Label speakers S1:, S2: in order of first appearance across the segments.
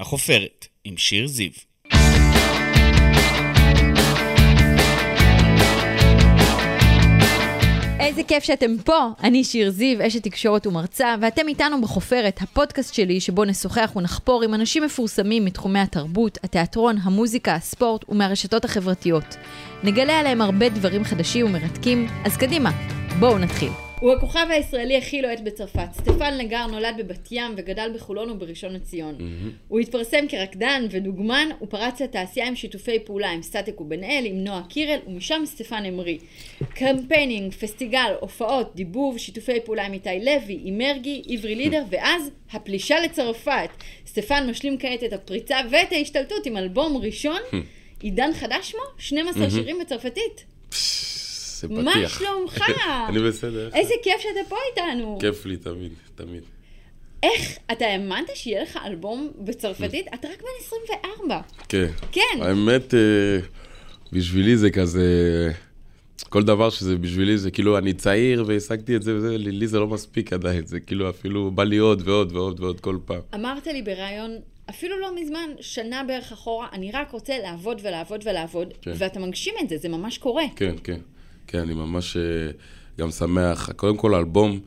S1: החופרת, עם שיר זיו.
S2: איזה כיף שאתם פה, אני שיר זיו, אשת תקשורת ומרצה, ואתם איתנו בחופרת, הפודקאסט שלי, שבו נשוחח ונחפור עם אנשים מפורסמים מתחומי התרבות, התיאטרון, המוזיקה, הספורט ומהרשתות החברתיות. נגלה עליהם הרבה דברים חדשים ומרתקים, אז קדימה, בואו נתחיל. הוא הכוכב הישראלי הכי לוהט בצרפת. סטפן לגר נולד בבת ים וגדל בחולון ובראשון לציון. הוא התפרסם כרקדן ודוגמן, הוא פרץ לתעשייה עם שיתופי פעולה עם סטטיק ובן אל, עם נועה קירל, ומשם סטפן המריא. קמפיינים, פסטיגל, הופעות, דיבוב, שיתופי פעולה עם איתי לוי, עם מרגי, עברי לידר, ואז הפלישה לצרפת. סטפן משלים כעת את הפריצה ואת ההשתלטות עם אלבום ראשון, עידן חדש שמו, 12 שירים בצרפתית.
S3: זה
S2: מה. שלומך?
S3: אני בסדר.
S2: איזה כיף שאתה פה איתנו.
S3: כיף לי תמיד, תמיד.
S2: איך, אתה האמנת שיהיה לך אלבום בצרפתית? אתה רק בן 24.
S3: כן.
S2: כן.
S3: האמת, אה, בשבילי זה כזה... כל דבר שזה בשבילי זה כאילו אני צעיר והשגתי את זה וזה, לי זה לא מספיק עדיין, זה כאילו אפילו בא לי עוד ועוד ועוד ועוד כל פעם.
S2: אמרת לי בריאיון, אפילו לא מזמן, שנה בערך אחורה, אני רק רוצה לעבוד ולעבוד ולעבוד,
S3: כן.
S2: ואתה מגשים את זה, זה ממש קורה.
S3: כן, כן. כן, אני ממש אה, גם שמח. קודם כל, אלבום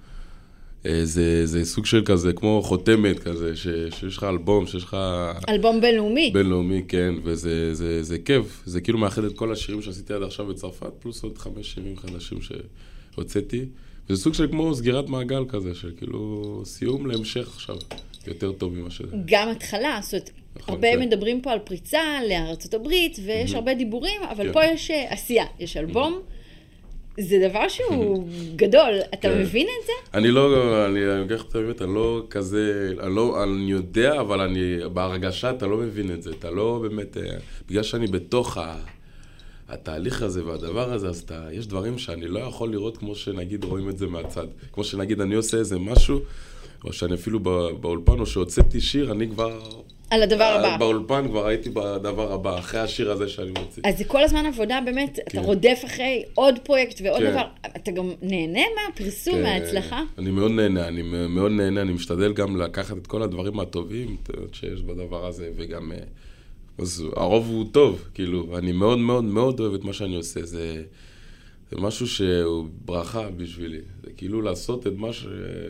S3: אה, זה, זה סוג של כזה, כמו חותמת כזה, ש, שיש לך אלבום, שיש לך...
S2: אלבום בינלאומי.
S3: בינלאומי, כן, וזה זה, זה כיף. זה כאילו מאחד את כל השירים שעשיתי עד עכשיו בצרפת, פלוס עוד חמש שירים חדשים שהוצאתי. וזה סוג של כמו סגירת מעגל כזה, של כאילו סיום להמשך עכשיו, יותר טוב ממה שזה.
S2: גם התחלה, זאת אומרת,
S3: נכון,
S2: הרבה
S3: כן.
S2: מדברים פה על פריצה לארצות הברית, ויש הרבה דיבורים, אבל
S3: כן.
S2: פה יש אה, עשייה, יש אלבום. זה דבר שהוא גדול, אתה
S3: כן.
S2: מבין את זה?
S3: אני לא, אני לך את האמת, אני לא כזה, אני לא, אני יודע, אבל אני, בהרגשה אתה לא מבין את זה, אתה לא באמת, אה, בגלל שאני בתוך ה, התהליך הזה והדבר הזה, אז אתה, יש דברים שאני לא יכול לראות כמו שנגיד רואים את זה מהצד. כמו שנגיד אני עושה איזה משהו, או שאני אפילו בא- באולפן, או שהוצאתי שיר, אני כבר...
S2: על הדבר
S3: אה,
S2: הבא.
S3: באולפן כבר הייתי בדבר הבא, אחרי השיר הזה שאני מוציא.
S2: אז זה כל הזמן עבודה, באמת, אתה
S3: כן.
S2: רודף אחרי עוד פרויקט ועוד
S3: כן.
S2: דבר. אתה גם נהנה מהפרסום,
S3: כן,
S2: מההצלחה?
S3: אני מאוד נהנה, אני מאוד נהנה, אני משתדל גם לקחת את כל הדברים הטובים שיש בדבר הזה, וגם... אה, אז הרוב הוא טוב, כאילו, אני מאוד מאוד מאוד אוהב את מה שאני עושה, זה, זה משהו שהוא ברכה בשבילי. זה כאילו לעשות את מה ש,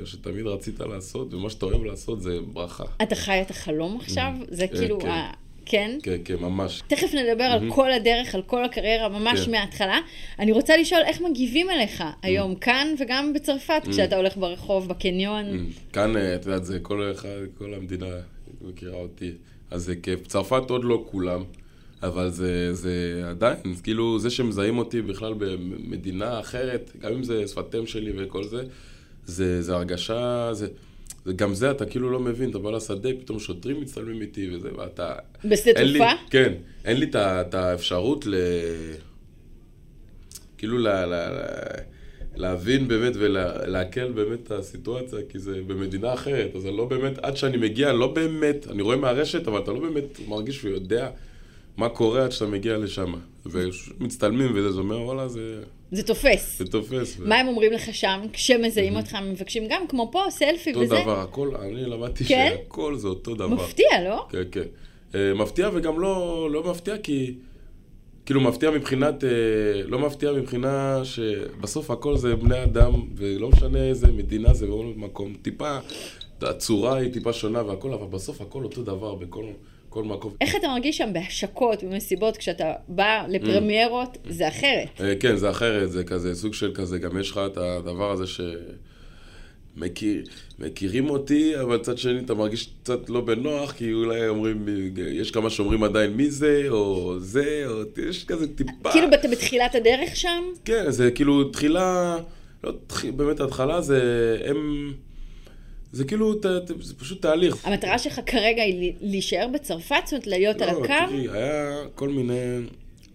S3: שתמיד רצית לעשות, ומה שאתה אוהב לעשות זה ברכה.
S2: אתה חי את החלום עכשיו? זה
S3: אה,
S2: כאילו,
S3: כן.
S2: ה- כן?
S3: כן, כן, ממש.
S2: תכף נדבר על כל הדרך, על כל הקריירה, ממש
S3: כן.
S2: מההתחלה. אני רוצה לשאול איך מגיבים אליך היום, כאן וגם בצרפת, כשאתה הולך ברחוב, בקניון.
S3: כאן, אה, את יודעת, זה כל אחד, כל המדינה מכירה אותי, אז זה כיף. צרפת עוד לא כולם, אבל זה, זה עדיין, כאילו, זה שמזהים אותי בכלל במדינה אחרת, גם אם זה שפת אם שלי וכל זה, זה, זה הרגשה, זה... זה גם זה, אתה כאילו לא מבין, אתה בא לשדה, פתאום שוטרים מצטלמים איתי וזה, ואתה...
S2: בשדה
S3: אין לי-
S2: תעופה?
S3: כן, אין לי את האפשרות ל... כאילו ל... ל... ל- להבין באמת ולעכל באמת את הסיטואציה, כי זה במדינה אחרת, אז אני לא באמת, עד שאני מגיע, לא באמת, אני רואה מהרשת, אבל אתה לא באמת מרגיש ויודע מה קורה עד שאתה מגיע לשם. ומצטלמים וזה, זה אומר, וואלה, זה,
S2: זה תופס.
S3: זה תופס. ו-
S2: מה הם אומרים לך שם, כשמזהים אותך, הם מבקשים גם, כמו פה, סלפי
S3: אותו
S2: וזה?
S3: דבר, הכל, אני למדתי
S2: כן?
S3: שהכל זה אותו דבר.
S2: מפתיע, לא?
S3: כן, כן. אה, מפתיע וגם לא, לא מפתיע כי... כאילו מפתיע מבחינת, אה, לא מפתיע מבחינה שבסוף הכל זה בני אדם, ולא משנה איזה מדינה זה בכל מקום. טיפה, הצורה היא טיפה שונה והכל, אבל בסוף הכל אותו דבר בכל כל מקום.
S2: איך אתה מרגיש שם בהשקות, במסיבות, כשאתה בא לפרמיירות, זה אחרת.
S3: אה, כן, זה אחרת, זה כזה סוג של כזה, גם יש לך את הדבר הזה ש... מכיר, מכירים אותי, אבל מצד שני אתה מרגיש קצת לא בנוח, כי אולי אומרים, יש כמה שאומרים עדיין מי זה, או זה, או יש כזה טיפה...
S2: כאילו אתה בתחילת הדרך שם?
S3: כן, זה כאילו תחילה, לא תחיל, באמת ההתחלה זה, הם, זה כאילו, ת, ת, זה פשוט תהליך.
S2: המטרה שלך כרגע היא להישאר בצרפת, זאת אומרת להיות על
S3: לא,
S2: הקו?
S3: תראי, היה כל מיני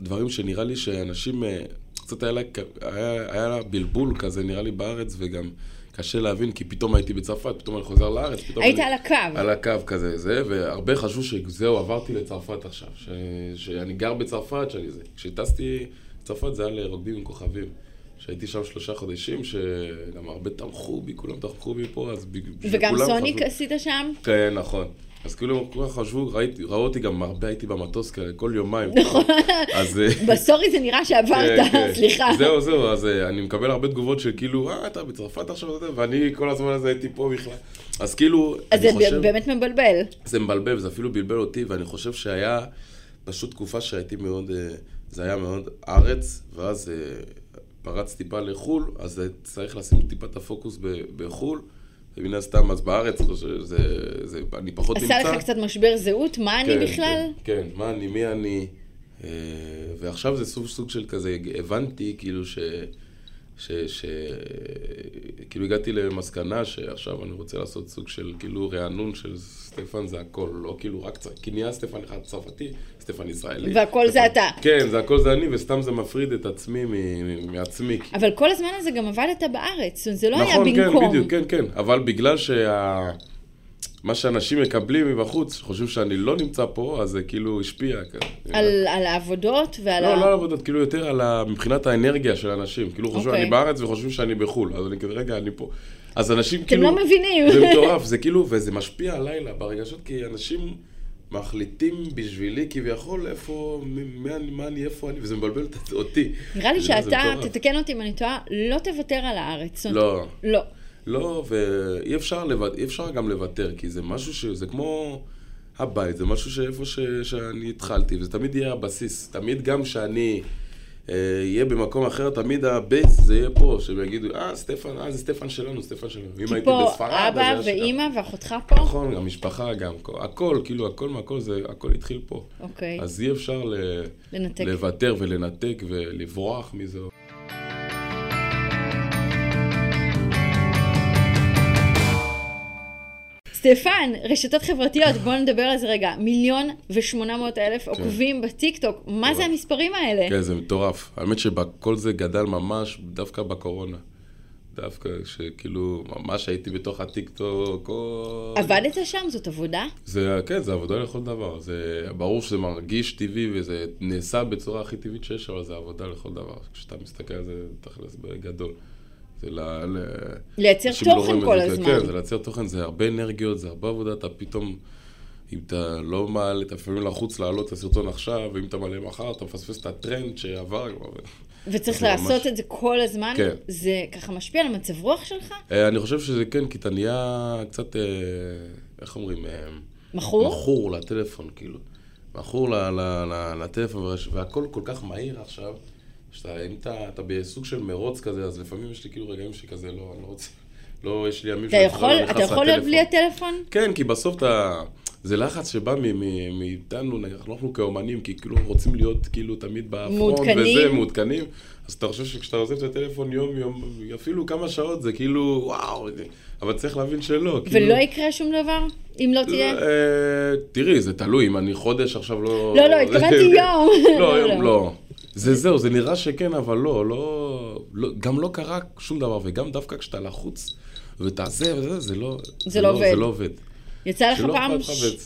S3: דברים שנראה לי שאנשים, אה, קצת היה לה, היה, היה לה בלבול כזה, נראה לי בארץ, וגם קשה להבין, כי פתאום הייתי בצרפת, פתאום אני חוזר לארץ, פתאום
S2: היית
S3: אני...
S2: על הקו.
S3: על הקו כזה, זה, והרבה חשבו שזהו, עברתי לצרפת עכשיו, ש, שאני גר בצרפת, שאני זה. כשטסתי לצרפת זה היה לרוקדים עם כוכבים. שהייתי שם שלושה חודשים, שגם הרבה תמכו בי, כולם תמכו בי פה, אז בשביל
S2: וגם סוניק
S3: חשבו-
S2: עשית שם?
S3: כן, נכון. אז כאילו, כולם חשבו, ראיתי- ראו אותי גם הרבה, הייתי במטוס כאלה, כל יומיים. אז... אה,
S2: בסורי זה נראה שעברת,
S3: כן, כן.
S2: סליחה.
S3: זהו, זהו, אז אה, אני מקבל הרבה תגובות של כאילו, אה, אתה בצרפת עכשיו, אתה יודע", ואני כל הזמן הזה הייתי פה בכלל. אז כאילו,
S2: אז זה
S3: חושב,
S2: באמת מבלבל.
S3: זה מבלבל, זה אפילו בלבל אותי, ואני חושב שהיה פשוט תקופה שהייתי מאוד, אה, זה היה מאוד ארץ, ואז פרץ טיפה לחו"ל, אז צריך לשים טיפה את הפוקוס ב- בחו"ל. ומן הסתם, אז בארץ, זה, זה, אני פחות נמצא.
S2: עשה לך קצת משבר זהות, מה אני
S3: כן,
S2: בכלל?
S3: כן, כן, מה אני, מי אני. אה, ועכשיו זה סוג, סוג של כזה, הבנתי כאילו ש... ש... ש... כאילו הגעתי למסקנה שעכשיו אני רוצה לעשות סוג של כאילו רענון של סטפן זה הכל, לא כאילו רק צר... כי נהיה סטפן אחד צרפתי, סטפן ישראלי.
S2: והכל זה
S3: סטפן-
S2: אתה.
S3: כן, זה הכל זה אני, וסתם זה מפריד את עצמי מ... מעצמי.
S2: אבל כל הזמן הזה גם עבדת בארץ, זאת אומרת, זה לא היה
S3: נכון, כן,
S2: במקום.
S3: בדיוק, כן, כן. אבל בגלל שה... מה שאנשים מקבלים מבחוץ, חושבים שאני לא נמצא פה, אז זה כאילו השפיע. כזה.
S2: על, על העבודות ועל
S3: לא,
S2: ה...
S3: לא על עבודות, כאילו יותר על ה... מבחינת האנרגיה של אנשים. כאילו חושבים
S2: אוקיי.
S3: אני בארץ וחושבים שאני בחו"ל, אז אני כזה, רגע, אני פה. אז אנשים
S2: אתם
S3: כאילו...
S2: לא מבינים.
S3: זה מטורף, זה כאילו, וזה משפיע הלילה ברגשות, כי אנשים מחליטים בשבילי כביכול איפה, מה אני, מה אני, איפה אני, וזה מבלבל אותי.
S2: נראה לי שאתה. תתקן אותי אם אני טועה, לא תוותר על הארץ.
S3: לא.
S2: לא.
S3: לא, ואי אפשר. אי אפשר גם לוותר, כי זה משהו ש... זה כמו הבית, זה משהו שאיפה ש... שאני התחלתי, וזה תמיד יהיה הבסיס. תמיד גם שאני אהיה במקום אחר, תמיד ה base זה יהיה פה, שהם יגידו, אה, סטפן, אה, זה סטפן שלנו, סטפן שלנו. אם הייתי בספרד, אז
S2: אבא. ואימא ואחותך פה?
S3: נכון, גם משפחה, גם הכל, כאילו, הכל מהכל, זה, הכל התחיל פה.
S2: אוקיי.
S3: אז אי אפשר. לוותר ולנתק ולברוח מזה.
S2: סטפן, רשתות חברתיות, בואו נדבר על זה רגע. מיליון ושמונה מאות אלף עוקבים בטיקטוק, מה זה המספרים האלה?
S3: כן, זה מטורף. האמת שכל זה גדל ממש דווקא בקורונה. דווקא שכאילו, ממש הייתי בתוך הטיקטוק, כל...
S2: עבדת שם? זאת עבודה?
S3: זה, כן, זה עבודה לכל דבר. זה ברור שזה מרגיש טבעי וזה נעשה בצורה הכי טבעית שיש, אבל זה עבודה לכל דבר. כשאתה מסתכל על זה, תכלס בגדול. זה ל...
S2: לייצר
S3: לא
S2: תוכן
S3: את
S2: כל
S3: זה,
S2: הזמן.
S3: כן, זה לייצר תוכן, זה הרבה אנרגיות, זה הרבה עבודה, אתה פתאום, אם אתה לא מעלה, אתה לפעמים לחוץ להעלות את הסרטון עכשיו, ואם אתה מעלה מחר, אתה מפספס את הטרנד שעבר כבר.
S2: וצריך לעשות
S3: ממש-
S2: את זה כל הזמן?
S3: כן.
S2: זה ככה משפיע על המצב רוח שלך?
S3: אה, אני חושב שזה כן, כי אתה נהיה קצת, אה, איך אומרים? אה,
S2: מכור?
S3: מכור לטלפון, כאילו. מכור לטלפון, והכל כל כך מהיר עכשיו, שאתה, אם אתה, אתה בסוג של מרוץ כזה, אז לפעמים יש לי כאילו רגעים שכזה, לא, אני לא רוצה, לא, יש לי ימים
S2: אתה
S3: שאני
S2: יכול,
S3: לא
S2: אתה יכול להיות. בלי הטלפון?
S3: כן, כי בסוף אתה... זה לחץ שבא מאיתנו, אנחנו כאומנים, כי כאילו רוצים להיות כאילו תמיד בפרונט. וזה, מעודכנים. אז אתה חושב שכשאתה עוזב את הטלפון יום יום, אפילו כמה שעות, זה כאילו, וואו, אבל צריך להבין שלא. כאילו,
S2: ולא יקרה שום דבר? אם לא תהיה?
S3: אה, תראי, זה תלוי, אם אני חודש עכשיו לא...
S2: לא, לא, התכוונתי יום.
S3: לא,
S2: לא,
S3: יום
S2: לא.
S3: לא. זה זהו, זה נראה שכן, אבל לא, לא, לא, גם לא קרה שום דבר, וגם דווקא כשאתה לחוץ ואתה זה וזה, זה לא...
S2: זה לא עובד.
S3: זה לא עובד.
S2: יצא לך פעם ש-.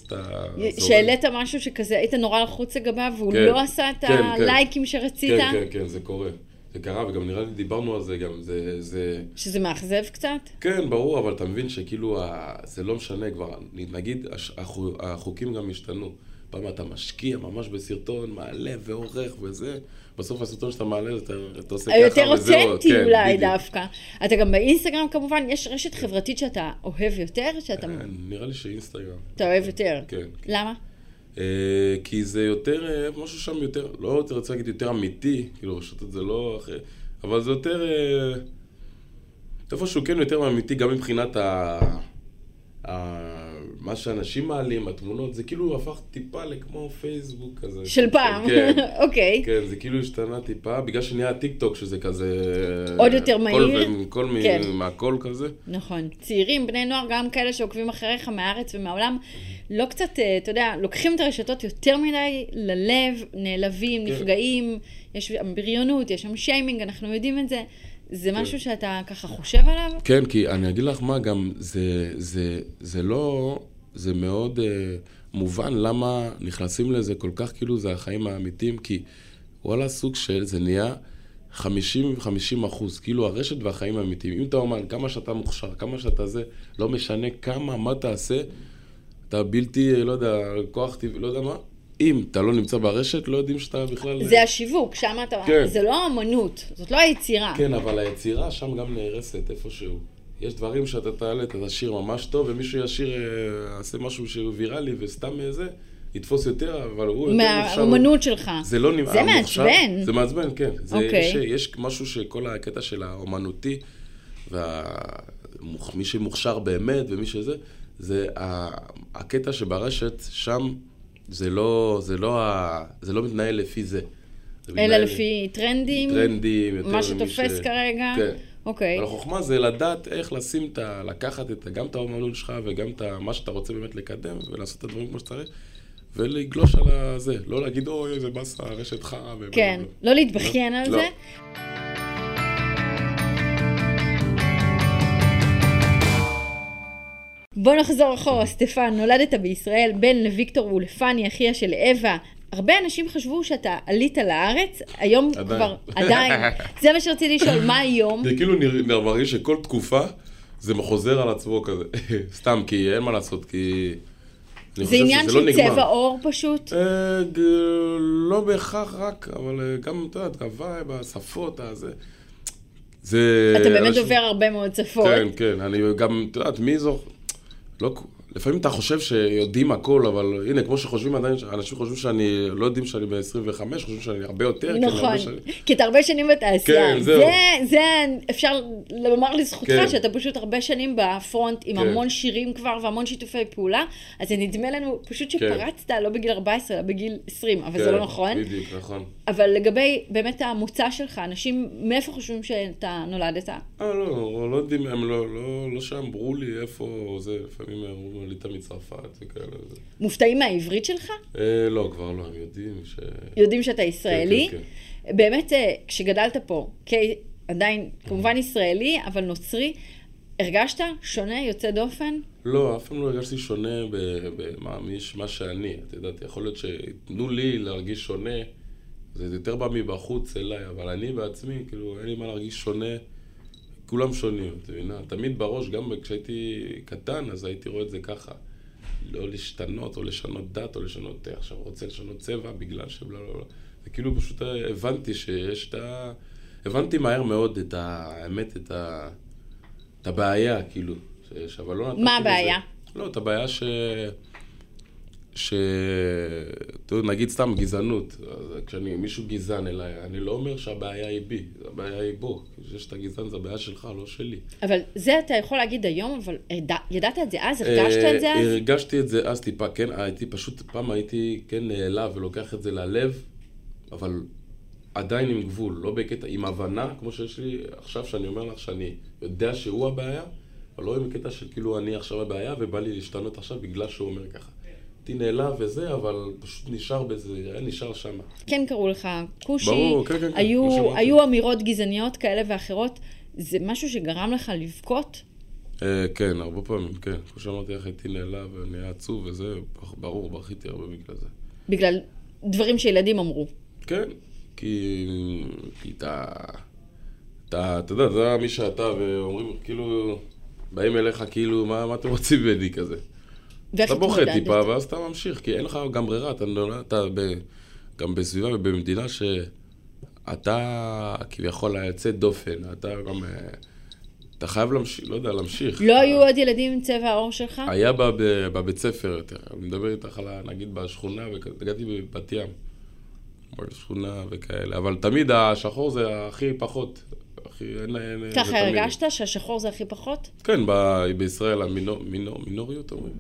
S2: שהעלית משהו שכזה, היית נורא לחוץ לגביו, והוא
S3: כן.
S2: לא עשה את
S3: כן, כן.
S2: הלייקים שרצית?
S3: כן, כן, כן, זה קורה. זה קרה, וגם נראה לי דיברנו על זה גם, זה... זה...
S2: שזה מאכזב קצת?
S3: כן, ברור, אבל אתה מבין שכאילו ה... זה לא משנה כבר, נגיד הש- החו- החוקים גם השתנו. פעם אתה משקיע ממש בסרטון, מעלה ועורך וזה, בסוף הסרטון שאתה מעלה, אתה, אתה עושה ככה
S2: היותר
S3: וזהו.
S2: אותנטי
S3: כן,
S2: אולי
S3: בדיוק.
S2: דווקא. אתה גם באינסטגרם כמובן, יש רשת חברתית שאתה אוהב יותר? שאתה
S3: כן, נראה לי שאינסטגרם.
S2: אתה אוהב יותר?
S3: כן. כן.
S2: למה?
S3: אה, כי זה יותר, אה, משהו שם יותר, לא רוצה להגיד יותר אמיתי, כאילו רשתות זה לא אחרי, אבל זה יותר, אה, איפשהו כן יותר אמיתי, גם מבחינת ה... ה... מה שאנשים מעלים, התמונות, זה כאילו הפך טיפה לכמו פייסבוק כזה.
S2: של פעם,
S3: כן,
S2: אוקיי.
S3: כן, זה כאילו השתנה טיפה, בגלל שנהיה טיק טוק, שזה כזה...
S2: עוד יותר
S3: קול
S2: מהיר.
S3: מ-
S2: כן.
S3: מהקול כזה.
S2: נכון. צעירים, בני נוער, גם כאלה שעוקבים אחריך מהארץ ומהעולם, לא קצת, אה, אתה יודע, לוקחים את הרשתות יותר מדי ללב, נעלבים,
S3: כן.
S2: נפגעים, יש שם בריונות, יש שם שיימינג, אנחנו יודעים את זה. זה
S3: כן.
S2: משהו שאתה ככה חושב עליו?
S3: כן, כי אני אגיד לך מה, גם זה, זה, זה לא, זה מאוד uh, מובן למה נכנסים לזה כל כך כאילו זה החיים האמיתיים, כי וואלה, סוג של, זה נהיה 50-50 אחוז, כאילו הרשת והחיים האמיתיים. אם אתה אומר, כמה שאתה מוכשר, כמה שאתה זה, לא משנה כמה, מה תעשה, אתה בלתי, לא יודע, כוח טבעי, לא יודע מה. אם אתה לא נמצא ברשת, לא יודעים שאתה בכלל...
S2: זה השיווק, שם אתה...
S3: כן.
S2: זה לא אמנות, זאת לא היצירה.
S3: כן, אבל היצירה שם גם נהרסת איפשהו. יש דברים שאתה תעלה, אתה תשאיר ממש טוב, ומישהו ישיר, אה, יעשה משהו שהוא ויראלי וסתם אה, זה, יתפוס יותר, אבל הוא יותר מוכשר.
S2: מהאמנות שלך.
S3: זה לא נמ-
S2: זה
S3: המוכשר-
S2: מעצבן.
S3: זה מעצבן, כן. זה,
S2: אוקיי.
S3: יש, יש משהו שכל הקטע של האומנותי, ומי שמוכשר באמת ומי שזה, זה הקטע שברשת, שם זה לא, זה לא, זה לא מתנהל לפי זה.
S2: אלא לפי טרנדים?
S3: טרנדים, יותר
S2: מה שתופס
S3: ש-
S2: כרגע?
S3: כן.
S2: אוקיי.
S3: אבל החוכמה זה לדעת איך לשים את ה... לקחת את, גם את האומנות שלך וגם את ה- מה שאתה רוצה באמת לקדם, ולעשות את הדברים כמו שצריך, ולגלוש על הזה. לא להגיד, אוי, איזה באסה, הרשת חרא. ובלה
S2: כן,
S3: בלה."
S2: לא להתבכיין על
S3: לא.
S2: זה. בוא נחזור אחורה, סטפן, נולדת בישראל, בן לוויקטור ולפני, אחיה של אווה. הרבה אנשים חשבו שאתה עלית לארץ, היום
S3: עדיין.
S2: כבר, עדיין. זה מה שרציתי לשאול, מה היום?
S3: זה כאילו נראה- מרגיש שכל תקופה זה חוזר על עצמו כזה. סתם, כי אין מה לעשות, כי...
S2: זה עניין
S3: לא
S2: של
S3: נגמר.
S2: צבע עור פשוט?
S3: אה, לא בהכרח רק, אבל אה, גם, אתה יודעת, ה vibe, השפות, הזה. זה...
S2: אתה באמת
S3: אנשים-
S2: דובר הרבה מאוד שפות.
S3: כן, כן, אני גם, את יודעת, מי זו... לא, לפעמים אתה חושב שיודעים הכל, אבל הנה, כמו שחושבים עדיין, אנשים חושבים שאני, לא יודעים שאני ב-25, חושבים שאני הרבה יותר, אני
S2: נכון, כי אתה הרבה שנים בתעשייה.
S3: כן, זהו.
S2: זה, זה, אפשר לומר לזכותך
S3: כן.
S2: שאתה פשוט הרבה שנים בפרונט עם
S3: כן.
S2: המון שירים כבר והמון שיתופי פעולה, אז זה נדמה לנו פשוט שפרצת לא בגיל 14, אלא בגיל 20, אבל זה
S3: כן,
S2: לא נכון.
S3: בדיוק, נכון.
S2: אבל לגבי באמת המוצא שלך, אנשים, מאיפה חושבים שאתה נולדת?
S3: אה, לא, לא יודעים, הם לא, לא, לא שם, אמרו לי איפה זה, לפעמים אמרו לי, עלית מצרפת וכאלה. זה.
S2: מופתעים מהעברית שלך?
S3: אה, לא, כבר לא, הם יודעים ש...
S2: יודעים שאתה ישראלי.
S3: כן,
S2: באמת, אה, כשגדלת פה, כי עדיין כמובן ישראלי, אבל נוצרי, הרגשת שונה, יוצא דופן?
S3: לא, אף פעם לא הרגשתי שונה במה מה שאני. את יודעת, יכול להיות שייתנו לי להרגיש שונה, זה יותר בא מבחוץ אליי, אבל אני בעצמי, כאילו, אין לי מה להרגיש שונה. כולם שונים, את מבינה? תמיד בראש, גם כשהייתי קטן, אז הייתי רואה את זה ככה. לא להשתנות, או לשנות דת, או לשנות, אה, עכשיו רוצה לשנות צבע בגלל שבלה לא לא. זה כאילו פשוט אה, הבנתי שיש את ה... הבנתי מהר מאוד את האמת, את ה... את הבעיה, כאילו. ש... אבל לא נתתי
S2: מה
S3: לזה-
S2: הבעיה?
S3: לא, את הבעיה ש... ש... אתה יודע, נגיד סתם גזענות. כשאני, מישהו גזען אליי, אני לא אומר שהבעיה היא בי, הבעיה היא בו. זה שאתה גזען זה הבעיה שלך, לא שלי.
S2: אבל זה אתה יכול להגיד היום, אבל ידע, ידעת את זה אז? הרגשת את זה
S3: אה,
S2: אז?
S3: הרגשתי את זה אז טיפה, כן, הייתי פשוט, פעם הייתי כן נעלב ולוקח את זה ללב, אבל עדיין עם גבול, לא בקטע, עם הבנה, כמו שיש לי עכשיו, שאני אומר לך שאני יודע שהוא הבעיה, אבל לא עם קטע של כאילו אני עכשיו הבעיה ובא לי להשתנות עכשיו בגלל שהוא אומר ככה. הייתי נעלב וזה, אבל פשוט נשאר בזה, היה נשאר שם.
S2: כן קראו לך כושי,
S3: ברור, כן, כן, כן,
S2: היו,
S3: שאמרתי.
S2: היו אמירות גזעניות כאלה ואחרות, זה משהו שגרם לך לבכות?
S3: אה, כן, הרבה פעמים, כן. כמו שאמרתי לך, הייתי נעלב ונהיה עצוב וזה, ברור, בכיתי הרבה בגלל זה.
S2: בגלל דברים שילדים אמרו.
S3: כן, כי, כי אתה, אתה, אתה יודע, זה מי שאתה, ואומרים, כאילו, באים אליך, כאילו, מה, מה אתם רוצים ממני כזה? אתה בוכה? טיפה, ואז אתה ממשיך, כי אין לך גם ברירה, אתה נולד, אתה ב, גם בסביבה ובמדינה שאתה כביכול היוצא דופן, אתה גם, אה, אתה חייב להמשיך, לא יודע, להמשיך.
S2: לא היו עוד ילדים עם צבע העור שלך?
S3: היה בב- בבית ספר יותר, אני מדבר איתך על, נגיד, בשכונה, הגעתי בבת ים, בשכונה וכאלה, אבל תמיד השחור זה הכי פחות. הכי, אין, אין,
S2: ככה. הרגשת שהשחור זה הכי פחות?
S3: כן, ב, בישראל המינור, מינור, מינוריות אומרים,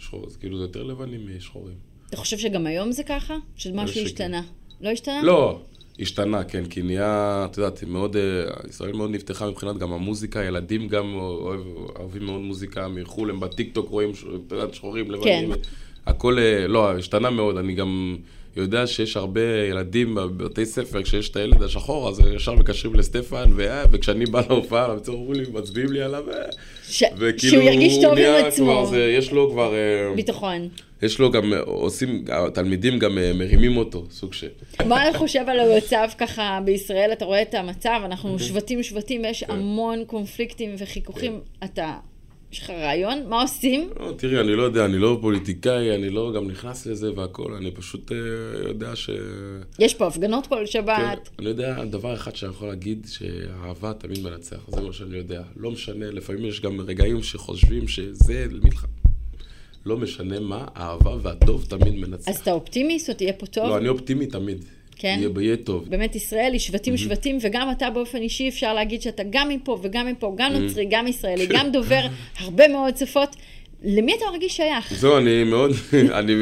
S3: שחור, אז כאילו זה יותר לבנים משחורים.
S2: אתה חושב שגם היום זה ככה? שמשהו
S3: שכן.
S2: השתנה? לא השתנה?
S3: לא, השתנה, כן, כי נהיה, את יודעת, מאוד, אה, ישראל מאוד נפתחה מבחינת גם המוזיקה, ילדים גם אוהב, אוהבים מאוד מוזיקה מחו"ל, הם בטיקטוק רואים, את יודעת, שחורים, לבנים,
S2: כן.
S3: הכל, אה, לא, השתנה מאוד, אני גם יודע שיש הרבה ילדים בבתי ספר, כשיש את הילד השחור, אז ישר מקשרים לסטפן, ו- וכשאני בא להופעה, בקיצור, אומרים לי, מצביעים לי עליו, אה,
S2: ש...
S3: וכאילו,
S2: שהוא ירגיש טוב עם עצמו.
S3: כבר, זה, יש לו כבר, אה,
S2: ביטחון.
S3: יש לו גם, אה, עושים, התלמידים גם אה, מרימים אותו, סוג של...
S2: מה אתה חושב על המצב ככה בישראל? אתה רואה את המצב, אנחנו. שבטים שבטים, יש
S3: כן.
S2: המון קונפליקטים וחיכוכים. אתה יש לך רעיון? מה עושים?
S3: לא, תראי, אני לא יודע, אני לא פוליטיקאי, אני לא גם נכנס לזה והכל, אני פשוט אה, יודע ש...
S2: יש פה הפגנות כל
S3: כן,
S2: שבת.
S3: אני יודע דבר אחד שאני יכול להגיד, שאהבה תמיד מנצח, זה מה שאני יודע. לא משנה, לפעמים יש גם רגעים שחושבים שזה מלחמה. לא משנה מה, האהבה והטוב תמיד מנצח.
S2: אז אתה אופטימיסט או תהיה פה טוב?
S3: לא, אני אופטימי תמיד.
S2: כן?
S3: יהיה, יהיה טוב.
S2: באמת ישראל היא שבטים שבטים, וגם אתה באופן אישי אפשר להגיד שאתה גם מפה וגם מפה, גם נוצרי, גם ישראלי, גם דובר הרבה מאוד שפות. למי אתה מרגיש שייך?
S3: זהו, אני מאוד, אני...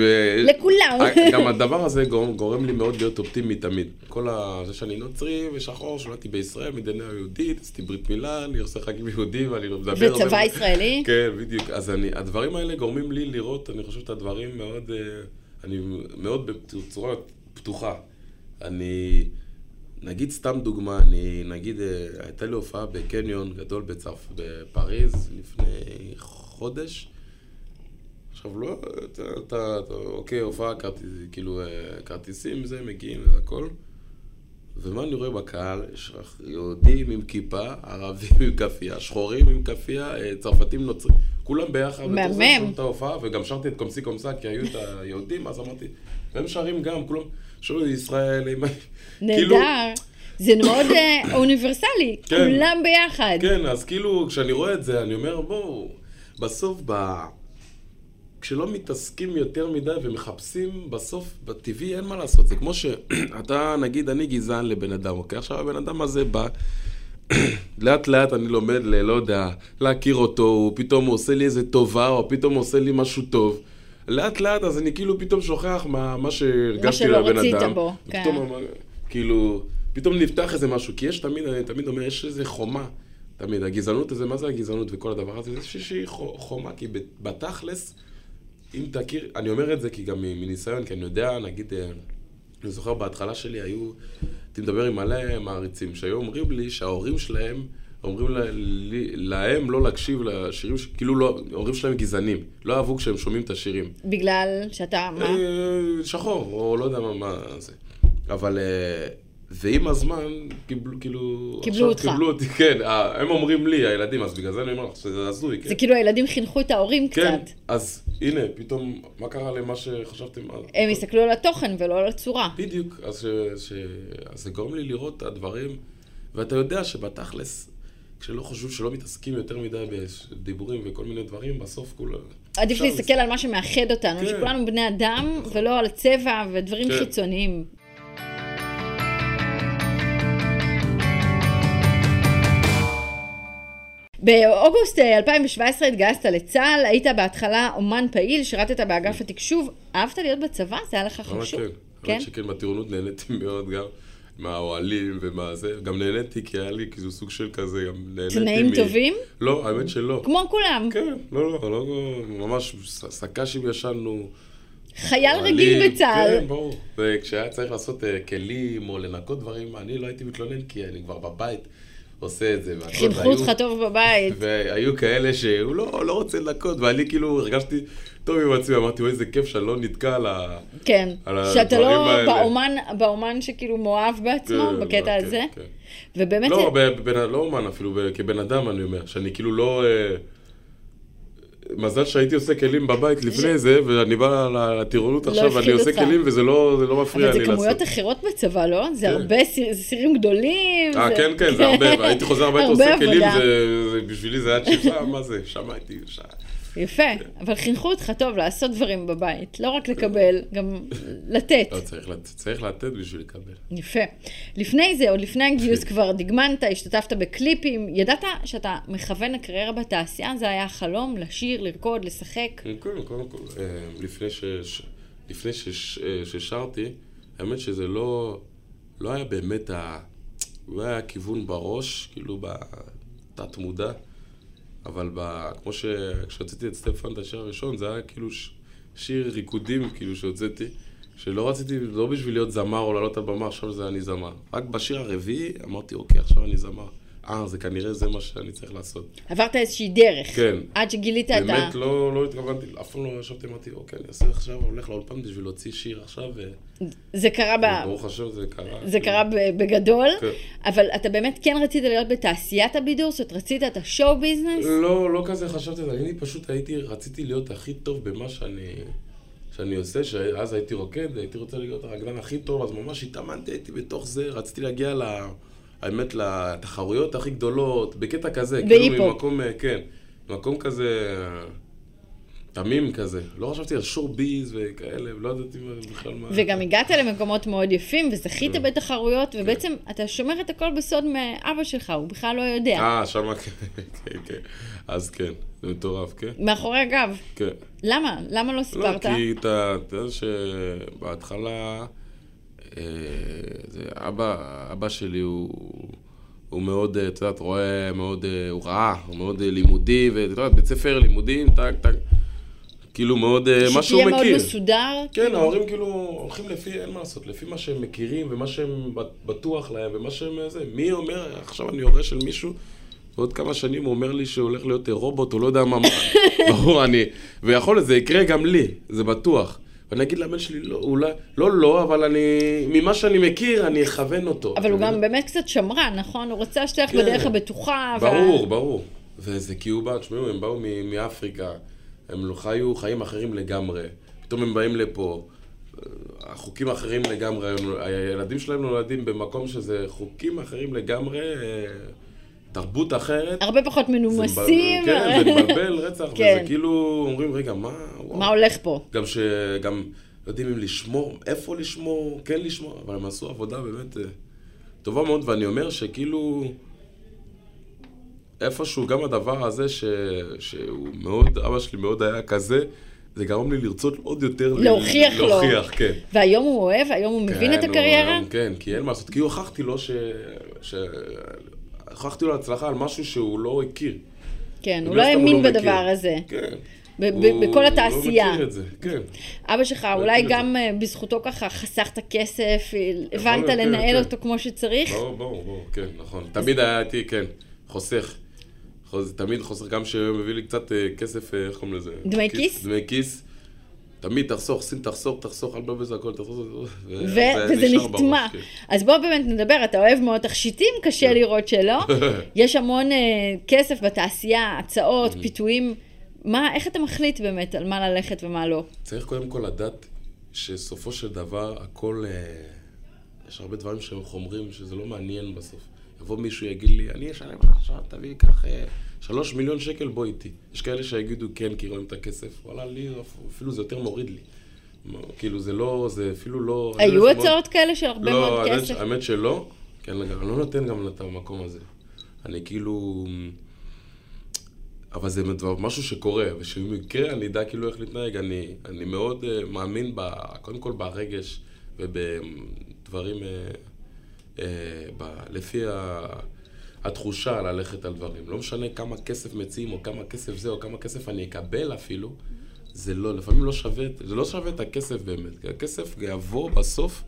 S2: לכולם.
S3: גם הדבר הזה גורם, גורם לי מאוד להיות אופטימי תמיד. כל ה... זה שאני נוצרי ושחור, שנולדתי בישראל, מדינה יהודית, עשיתי ברית מילה, אני עושה חגים יהודים, ואני לא מדבר...
S2: וצבא ישראלי?
S3: כן, בדיוק. אז אני, הדברים האלה גורמים לי לראות, אני חושב, את הדברים מאוד, אה, אני מאוד בצורה פתוחה. אני, נגיד סתם דוגמה, אני, נגיד, אה, הייתה לי הופעה בקניון גדול בצרפ, בפריז לפני חודש. עכשיו, לא, אתה, אתה, אתה אוקיי, הופעה, כרטיס, כאילו, אה, כרטיסים, זה, מגיעים והכל. ומה אני רואה בקהל? יש יהודים עם כיפה, ערבים עם כאפיה, שחורים עם כאפיה, אה, צרפתים נוצרים, כולם ביחד.
S2: מהמם.
S3: את ההופעה, וגם שרתי את קומסי קומסה, כי היו את היהודים, אז אמרתי, והם שרים גם, כולם, שרו ישראל, עם... כאילו,
S2: נהדר. זה מאוד אה, אוניברסלי,
S3: כן.
S2: כולם ביחד.
S3: כן, אז כאילו, כשאני רואה את זה, אני אומר, בואו, בסוף, ב... כשלא מתעסקים יותר מדי ומחפשים, בסוף, בטבעי אין מה לעשות. זה כמו שאתה, נגיד, אני גזען לבן אדם, אוקיי? עכשיו הבן אדם הזה בא, לאט לאט אני לומד, ל, לא יודע, להכיר אותו, הוא פתאום עושה לי איזה טובה, או פתאום עושה לי משהו טוב. לאט לאט, אז אני כאילו פתאום שוכח מה, מה שהרגשתי
S2: שלא
S3: לבן
S2: רצית
S3: אדם.
S2: בו, כן.
S3: ופתאום, כאילו, פתאום נפתח איזה משהו, כי יש תמיד, אני תמיד אומר, יש איזה חומה. תמיד, הגזענות הזה, מה זה הגזענות וכל הדבר הזה? זה איזושהי חו- חומה, כי בתכלס, אם תכיר, אני אומר את זה כי גם מניסיון, כי אני יודע, נגיד, אה, אני זוכר בהתחלה שלי היו, הייתי מדבר עם מלא מעריצים, שהיו אומרים לי שההורים שלהם, אומרים לה, לי, להם לא להקשיב לשירים, כאילו לא, ההורים שלהם גזענים, לא אהבו כשהם שומעים את השירים.
S2: בגלל שאתה, מה?
S3: אה, שחור, או לא יודע מה, מה זה. אבל, אה, ועם הזמן, קיבלו, כאילו...
S2: קיבלו אותך.
S3: קיבלו אותי, כן, אה, הם אומרים לי, הילדים, אז בגלל זה אני אומר לך שזה הזוי, כן?
S2: זה כאילו הילדים חינכו את ההורים
S3: כן,
S2: קצת.
S3: אז הנה, פתאום, מה קרה למה שחשבתם אז?
S2: הם הסתכלו על התוכן ולא על הצורה.
S3: בדיוק, אז, ש, ש, אז זה גורם לי לראות את הדברים, ואתה יודע שבתכלס, כשלא חושבים שלא מתעסקים יותר מדי בדיבורים וכל מיני דברים, בסוף כולם...
S2: עדיף להסתכל על מה שמאחד אותנו,
S3: כן.
S2: שכולנו בני אדם, ולא על הצבע ודברים
S3: כן.
S2: חיצוניים. באוגוסט אה, 2017 התגייסת לצה"ל, היית בהתחלה אומן פעיל, שירתת באגף התקשוב. אהבת להיות בצבא? זה היה לך
S3: ממש
S2: חשוב?
S3: כן.
S2: כן?
S3: שכן, בטירונות נהניתי מאוד גם. מהאוהלים ומה זה, גם נהניתי כי היה לי כאילו סוג של כזה, גם נהניתי
S2: תנאים טובים?
S3: לא, האמת שלא.
S2: כמו כולם.
S3: כן, לא, לא, לא, ממש ס- סק"שים ישנו.
S2: חייל
S3: אוהלים,
S2: רגיל בצה"ל.
S3: כן, ברור. וכשהיה צריך לעשות אה, כלים או לנקות דברים, אני לא הייתי מתלונן כי אני כבר בבית עושה את זה.
S2: חינכו אותך טוב בבית.
S3: והיו כאלה שהוא לא, לא רוצה לנקות, ואני כאילו הרגשתי טוב עם עצמי, אמרתי, אוי, איזה כיף שאני לא נתקע על ה...
S2: כן.
S3: על
S2: שאתה לא
S3: האלה.
S2: באומן, באומן שכאילו מאוהב בעצמו,
S3: כן,
S2: בקטע
S3: כן,
S2: הזה.
S3: כן.
S2: ובאמת,
S3: לא,
S2: זה-
S3: ב- בן- לא אומן אפילו, כבן אדם אני אומר, שאני כאילו לא... אה, מזל שהייתי עושה כלים בבית לפני זה, ואני בא לטירונות
S2: לא
S3: עכשיו, ואני עושה. כלים וזה לא זה לא מפריע
S2: אבל
S3: לי
S2: זה
S3: לעשות.
S2: כמויות אחרות בצבא, לא? זה
S3: כן.
S2: הרבה סיר- זה סירים גדולים.
S3: אה,
S2: זה-
S3: כן, כן, זה הרבה, והייתי חוזר הביתה עושה כלים. זה- זה- בשבילי זה היה צ'יפה, מה זה, הייתי, שם.
S2: יפה, אבל חינכו אותך טוב לעשות דברים בבית, לא רק לקבל, גם לתת.
S3: לא, צריך צריך לתת בשביל לקבל.
S2: יפה. לפני זה, עוד לפני הגיוס כבר דגמנת, השתתפת בקליפים, ידעת שאתה מכוון לקריירה בתעשייה? זה היה החלום, לשיר, לרקוד, לשחק?
S3: קודם קודם כל, אה, לפני ש- ש- לפני שש- אה, ששרתי, האמת שזה לא לא היה באמת ה... לא היה כיוון בראש, כאילו בתת מודע, אבל ב... כמו ש... כשהוצאתי את סטפן, את השיר הראשון, זה היה כאילו ש... שיר ריקודים, כאילו, שהוצאתי, שלא רציתי, לא בשביל להיות זמר או לעלות על במה, עכשיו זה אני זמר. רק בשיר הרביעי אמרתי, אוקיי, עכשיו אני זמר. אה, זה כנראה זה מה שאני צריך לעשות.
S2: עברת איזושהי דרך.
S3: כן.
S2: עד שגילית את ה...
S3: באמת לא, לא התכוונתי, אף פעם לא ישבתי, אמרתי, אוקיי, אני אעשה עכשיו, הולך לאולפן בשביל להוציא שיר עכשיו,
S2: זה קרה ב...
S3: וברוך השם זה קרה.
S2: זה קרה ב- בגדול,
S3: כן.
S2: אבל אתה באמת כן רצית להיות בתעשיית הבידור? זאת רצית את השואו ביזנס?
S3: לא, לא כזה חשבתי אני פשוט הייתי, רציתי להיות הכי טוב במה שאני, שאני עושה, שאז הייתי רוקד, הייתי רוצה להיות הרקדן הכי טוב, אז ממש התאמנתי, הייתי בתוך זה, רציתי להגיע ל... האמת, לתחרויות הכי גדולות, בקטע כזה. כאילו ממקום, אה, כן, ממקום כזה אה, תמים כזה. לא חשבתי על שור ביז וכאלה, לא ידעתי בכלל מה...
S2: וגם הגעת למקומות מאוד יפים, וזכית
S3: כן.
S2: בתחרויות, ובעצם אתה שומר את הכל בסוד מאבא שלך, הוא בכלל לא יודע.
S3: אה, שמה, כן, כן, כן. אז כן, זה מטורף, כן,
S2: מאחורי הגב.
S3: כן.
S2: למה? למה לא
S3: לא,
S2: סיפרת?
S3: כי אתה יודע שבהתחלה, זה אבא, אבא שלי הוא, הוא מאוד, אה, את יודעת, רואה מאוד, אה, הוא ראה, הוא מאוד אה, לימודי, ואת יודעת, בית ספר, לימודים, טק, טק, כאילו מאוד, אה, מה שהוא
S2: שתהיה מאוד
S3: מכיר.
S2: מסודר?
S3: כן, ההורים כאילו הולכים לפי, אין מה לעשות, לפי מה שהם מכירים ומה שהם בטוח להם ומה שהם אה, זה. מי אומר, עכשיו אני הורה של מישהו, ועוד כמה שנים הוא אומר לי שהוא הולך להיות אה, רובוט, הוא לא יודע מה, מה. ברור, אני, ויכול להיות, זה יקרה גם לי, זה בטוח. ואני אגיד לבן שלי, לא, אולי, לא, לא, אבל אני, ממה שאני מכיר, אני אכוון אותו.
S2: אבל הוא גם באמת קצת שמרן, נכון? הוא רצה שתלך
S3: כן.
S2: בדרך הבטוחה. וה-
S3: ברור, ברור. וזה כי הוא בא, תשמעו, הם באו מ- מאפריקה, הם לא חיו חיים אחרים לגמרי. פתאום הם באים לפה, החוקים אחרים לגמרי, הילדים שלהם נולדים במקום שזה חוקים אחרים לגמרי, תרבות אחרת.
S2: הרבה פחות
S3: זה
S2: מנומסים.
S3: מבלבל- כן, זה מבלבל רצח,
S2: כן.
S3: וזה כאילו, אומרים, רגע, מה, וואו.
S2: מה הולך פה?
S3: גם שגם לא יודעים אם לשמור, איפה לשמור, כן לשמור, אבל הם עשו עבודה באמת אה, טובה מאוד, ואני אומר שכאילו, איפשהו גם הדבר הזה ש, שהוא מאוד, אבא שלי מאוד היה כזה, זה גרם לי לרצות עוד יותר ל-
S2: להוכיח לו.
S3: להוכיח, כן.
S2: והיום הוא אוהב? היום הוא מבין
S3: כן,
S2: את הקריירה?
S3: היום- כן, כי אין מה לעשות, כי הוכחתי לו ש... ש... הוכחתי לו הצלחה על משהו שהוא לא הכיר.
S2: כן, הוא לא האמין
S3: מכיר.
S2: בדבר הזה.
S3: כן. הוא
S2: בכל התעשייה.
S3: לא מכיר את זה, כן.
S2: אבא שלך,
S3: לא
S2: אולי גם אה, בזכותו ככה חסכת כסף, הבנת
S3: להיות, כן,
S2: לנהל
S3: כן.
S2: אותו כמו שצריך?
S3: ברור, ברור, ברור, כן, נכון. תמיד היה איתי, כן, חוסך. חוז- תמיד חוסך, גם שהוא מביא לי קצת אה, כסף, אה, איך קוראים לזה?
S2: דמי כיס?
S3: דמי כיס. תמיד תחסוך, שים תחסוך, תחסוך, אל תבלבל הכל, תחסוך, זה
S2: וזה נטמע.
S3: כן.
S2: אז בוא באמת נדבר, אתה אוהב מאוד תכשיטים, קשה
S3: כן.
S2: לראות שלא. יש המון אה, כסף בתעשייה, הצעות, פיתויים. מה, איך אתה מחליט באמת על מה ללכת ומה לא?
S3: צריך קודם כל לדעת שסופו של דבר הכל, אה, יש הרבה דברים שהם חומרים שזה לא מעניין בסוף. יבוא מישהו יגיד לי, אני אשלם לך עכשיו, תביא, קח אה, שלוש מיליון שקל, בוא איתי. יש כאלה שיגידו כן, כי רואים את הכסף, וואלה, לי אפילו זה יותר מוריד לי. כאילו זה לא, זה אפילו לא... אני
S2: היו הצעות כאלה של הרבה
S3: לא,
S2: מאוד כסף?
S3: האמת שלא, כן, אני לא נותן גם את המקום הזה. אני כאילו... אבל זה משהו שקורה, ושאם יקרה אני אדע כאילו איך להתנהג. אני, אני מאוד uh, מאמין, ב, קודם כל ברגש ובדברים, uh, uh, ב, לפי ה, התחושה ללכת על דברים. לא משנה כמה כסף מציעים, או כמה כסף זה, או כמה כסף אני אקבל אפילו, זה לא, לפעמים לא שווה, זה לא שווה את הכסף באמת. כי הכסף יבוא בסוף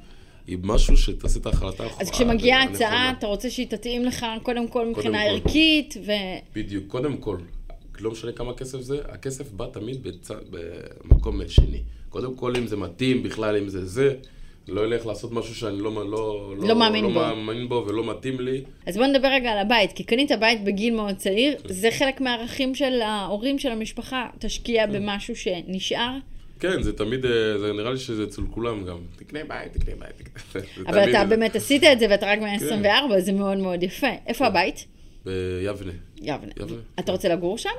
S3: עם משהו שתעשה את ההחלטה
S2: אז
S3: הנכונה.
S2: כשמגיעה הצעה, אתה רוצה שהיא תתאים לך קודם כל מבחינה. ערכית, ו...
S3: בדיוק, קודם כל, לא משנה כמה כסף זה, הכסף בא תמיד בצ... במקום שני. קודם כל, אם זה מתאים בכלל, אם זה זה, לא אלך לעשות משהו שאני לא, לא,
S2: לא מאמין
S3: לא
S2: בו.
S3: מאמין בו ולא מתאים לי.
S2: אז בוא נדבר רגע על הבית, כי קנית בית בגיל מאוד צעיר,
S3: כן.
S2: זה חלק מהערכים של ההורים של המשפחה, תשקיע במשהו שנשאר.
S3: כן, זה תמיד, אה, זה נראה לי שזה אצל כולם גם. תקנה בית, תקנה בית, תקנה...
S2: אבל אתה. באמת עשית את זה ואתה רק בן
S3: כן.
S2: 24, זה מאוד מאוד יפה. איפה הבית?
S3: ביבנה.
S2: יבנה.
S3: יבנה.
S2: אתה רוצה לגור שם?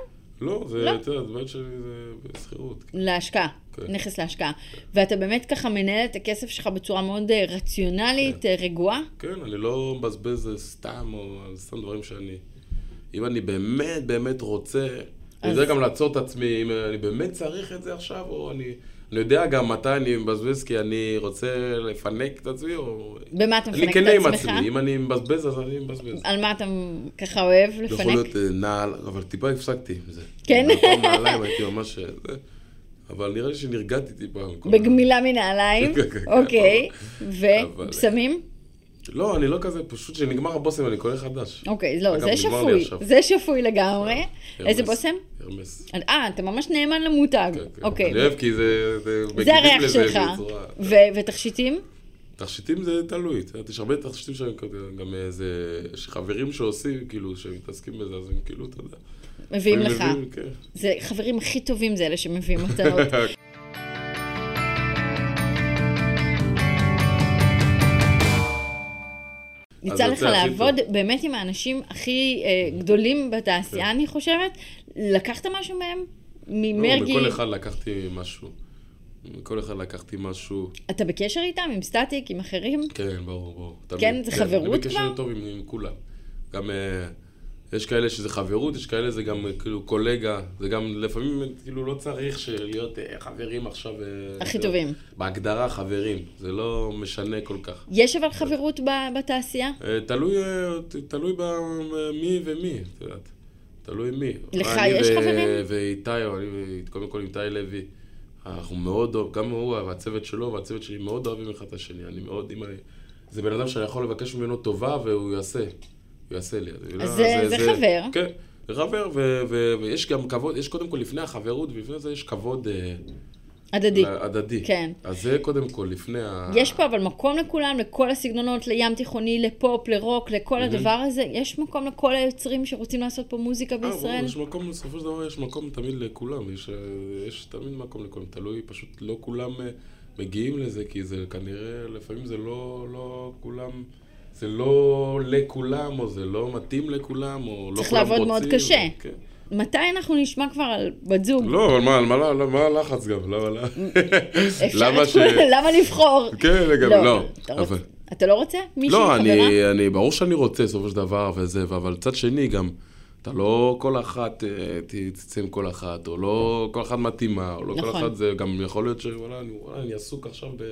S3: לא, זה,
S2: לא.
S3: אתה יודע, הבית שלי זה בשכירות.
S2: להשקעה,
S3: כן.
S2: נכס להשקעה. ואתה באמת ככה מנהל את הכסף שלך בצורה מאוד אה, רציונלית, אה, רגועה?
S3: כן, אני לא מבזבז סתם, או סתם דברים שאני... אם אני באמת באמת רוצה, אני יודע גם לעצור את עצמי, אם אני באמת צריך את זה עכשיו, או אני... אני יודע גם מתי אני מבזבז, כי אני רוצה לפנק את עצמי, או...
S2: במה אתה מפנק
S3: אני
S2: את
S3: כנה עם
S2: עצמך?
S3: עצמי, אם אני מבזבז, אז אני מבזבז.
S2: על מה אתה ככה אוהב
S3: יכול
S2: לפנק?
S3: להיות אה, נעל, אבל טיפה הפסקתי עם זה.
S2: כן?
S3: נעליים הייתי ממש... אה. אבל נראה לי שנרגעתי טיפה. עם
S2: בגמילה מנעליים,
S3: כן, כן, כן,
S2: אוקיי. וסמים?
S3: לא, אני לא כזה, פשוט כשנגמר הבושם אני קונה חדש.
S2: אוקיי, לא, זה שפוי. זה שפוי לגמרי. איזה
S3: הרמס,
S2: בושם?
S3: הרמס.
S2: אה, אתה ממש נאמן למותג.
S3: כן, כן.
S2: אוקיי.
S3: אני אוהב כי זה... זה
S2: הריח שלך. ותכשיטים?
S3: תכשיטים זה תלוי, יש הרבה תכשיטים שאני גם איזה, יש חברים שעושים, כאילו, שמתעסקים בזה, אז הם כאילו, אתה יודע.
S2: מביאים לך.
S3: כן.
S2: זה חברים הכי טובים זה אלה שמביאים מתנות. יצא לך לעבוד
S3: טוב.
S2: באמת עם האנשים הכי אה, גדולים בתעשייה, אני חושבת. לקחת משהו מהם?
S3: לא,
S2: ממרגי?
S3: מכל אחד לקחתי משהו. מכל אחד לקחתי משהו.
S2: אתה בקשר איתם? עם סטטיק? עם אחרים?
S3: כן, ברור, ברור.
S2: כן? זה חברות
S3: אני
S2: כבר?
S3: בקשר טוב עם, עם כולם. גם אה, יש כאלה שזה חברות, יש כאלה זה גם כאילו קולגה. זה גם לפעמים כאילו לא צריך של- להיות אה, חברים עכשיו. אה,
S2: הכי
S3: לא,
S2: טובים.
S3: בהגדרה חברים. זה לא משנה כל כך.
S2: יש אבל חברות ב- בתעשייה?
S3: אה, תלוי, אה, תלוי במי ומי, את יודעת. תלוי מי.
S2: לך יש
S3: ו-
S2: חברים?
S3: ואיתי, אני, קודם כל עם איתי לוי, אנחנו מאוד אוהב, גם הוא והצוות שלו והצוות שלי מאוד אוהבים אחד את השני. אני מאוד, אם אני... זה בן אדם שאני יכול לבקש ממנו טובה והוא יעשה. הוא יעשה לי.
S2: אז זה- זה חבר.
S3: כן, זה חבר, ו- ו- ויש גם כבוד, יש קודם כל לפני החברות, ולפני זה יש כבוד אה,
S2: הדדי.
S3: הדדי.
S2: כן.
S3: אז זה קודם כל, לפני ה...
S2: יש פה אבל מקום לכולם, לכל הסגנונות, לים תיכוני, לפופ, לרוק, לכל הדבר הזה. יש מקום לכל היוצרים שרוצים לעשות פה מוזיקה
S3: אה,
S2: בישראל?
S3: יש מקום, בסופו של דבר יש מקום תמיד לכולם, יש, אה, יש תמיד מקום לכולם, תלוי, פשוט לא כולם מגיעים לזה, כי זה כנראה, לפעמים זה לא, לא כולם, זה לא לכולם, או זה לא מתאים לכולם, או לא
S2: צריך
S3: כולם
S2: לעבוד
S3: רוצים.
S2: מאוד קשה.
S3: כן.
S2: מתי אנחנו נשמע כבר על בת זוג?
S3: לא, אבל מה, מה, מה, הלחץ גם? למה, למה? ש...
S2: למה לבחור?
S3: כן, לגמרי, לא.
S2: אתה
S3: אבל-
S2: רוצה- אתה לא רוצה? מישהי
S3: לא? אני, אני, ברור שאני רוצה בסופו של דבר וזה, אבל מצד שני גם, אתה לא כל אחת, אה, תצא עם כל אחת, או לא כל אחת מתאימה, או לא כל
S2: נכון.
S3: אחת, זה גם יכול להיות שוואלה, אני, אני עסוק עכשיו ב...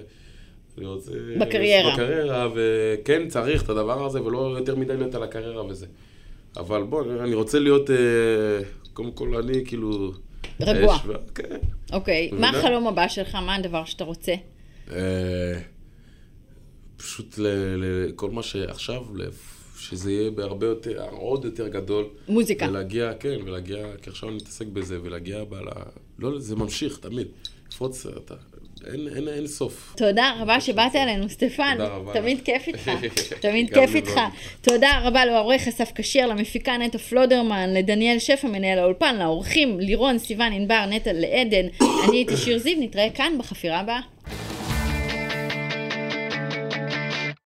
S3: אני רוצה...
S2: בקריירה.
S3: בקריירה, וכן צריך את הדבר הזה, ולא יותר מדי להיות על הקריירה וזה. אבל בוא, אני רוצה להיות, אה, קודם כל, אני כאילו...
S2: רגוע.
S3: אש ו- כן.
S2: אוקיי, מה? החלום הבא שלך? מה הדבר שאתה רוצה?
S3: אה, פשוט ל- ל- כל מה שעכשיו, שזה יהיה בהרבה יותר, עוד יותר גדול.
S2: מוזיקה.
S3: ולהגיע, כן, ולהגיע, כי עכשיו אני מתעסק בזה, ולהגיע בעל ה... לא, זה ממשיך, תמיד. לפרוץ, אתה... אין, אין, אין סוף.
S2: תודה רבה שבאת אלינו, סטפן.
S3: תודה רבה.
S2: תמיד כיף איתך. תמיד כיף איתך. תודה רבה לעורך אסף כשר, למפיקה נטע פלודרמן, לדניאל שפע, מנהל האולפן, לאורחים לירון, סיון, ענבר, נטע, לעדן. אני הייתי שיר זיו, נתראה כאן בחפירה הבאה.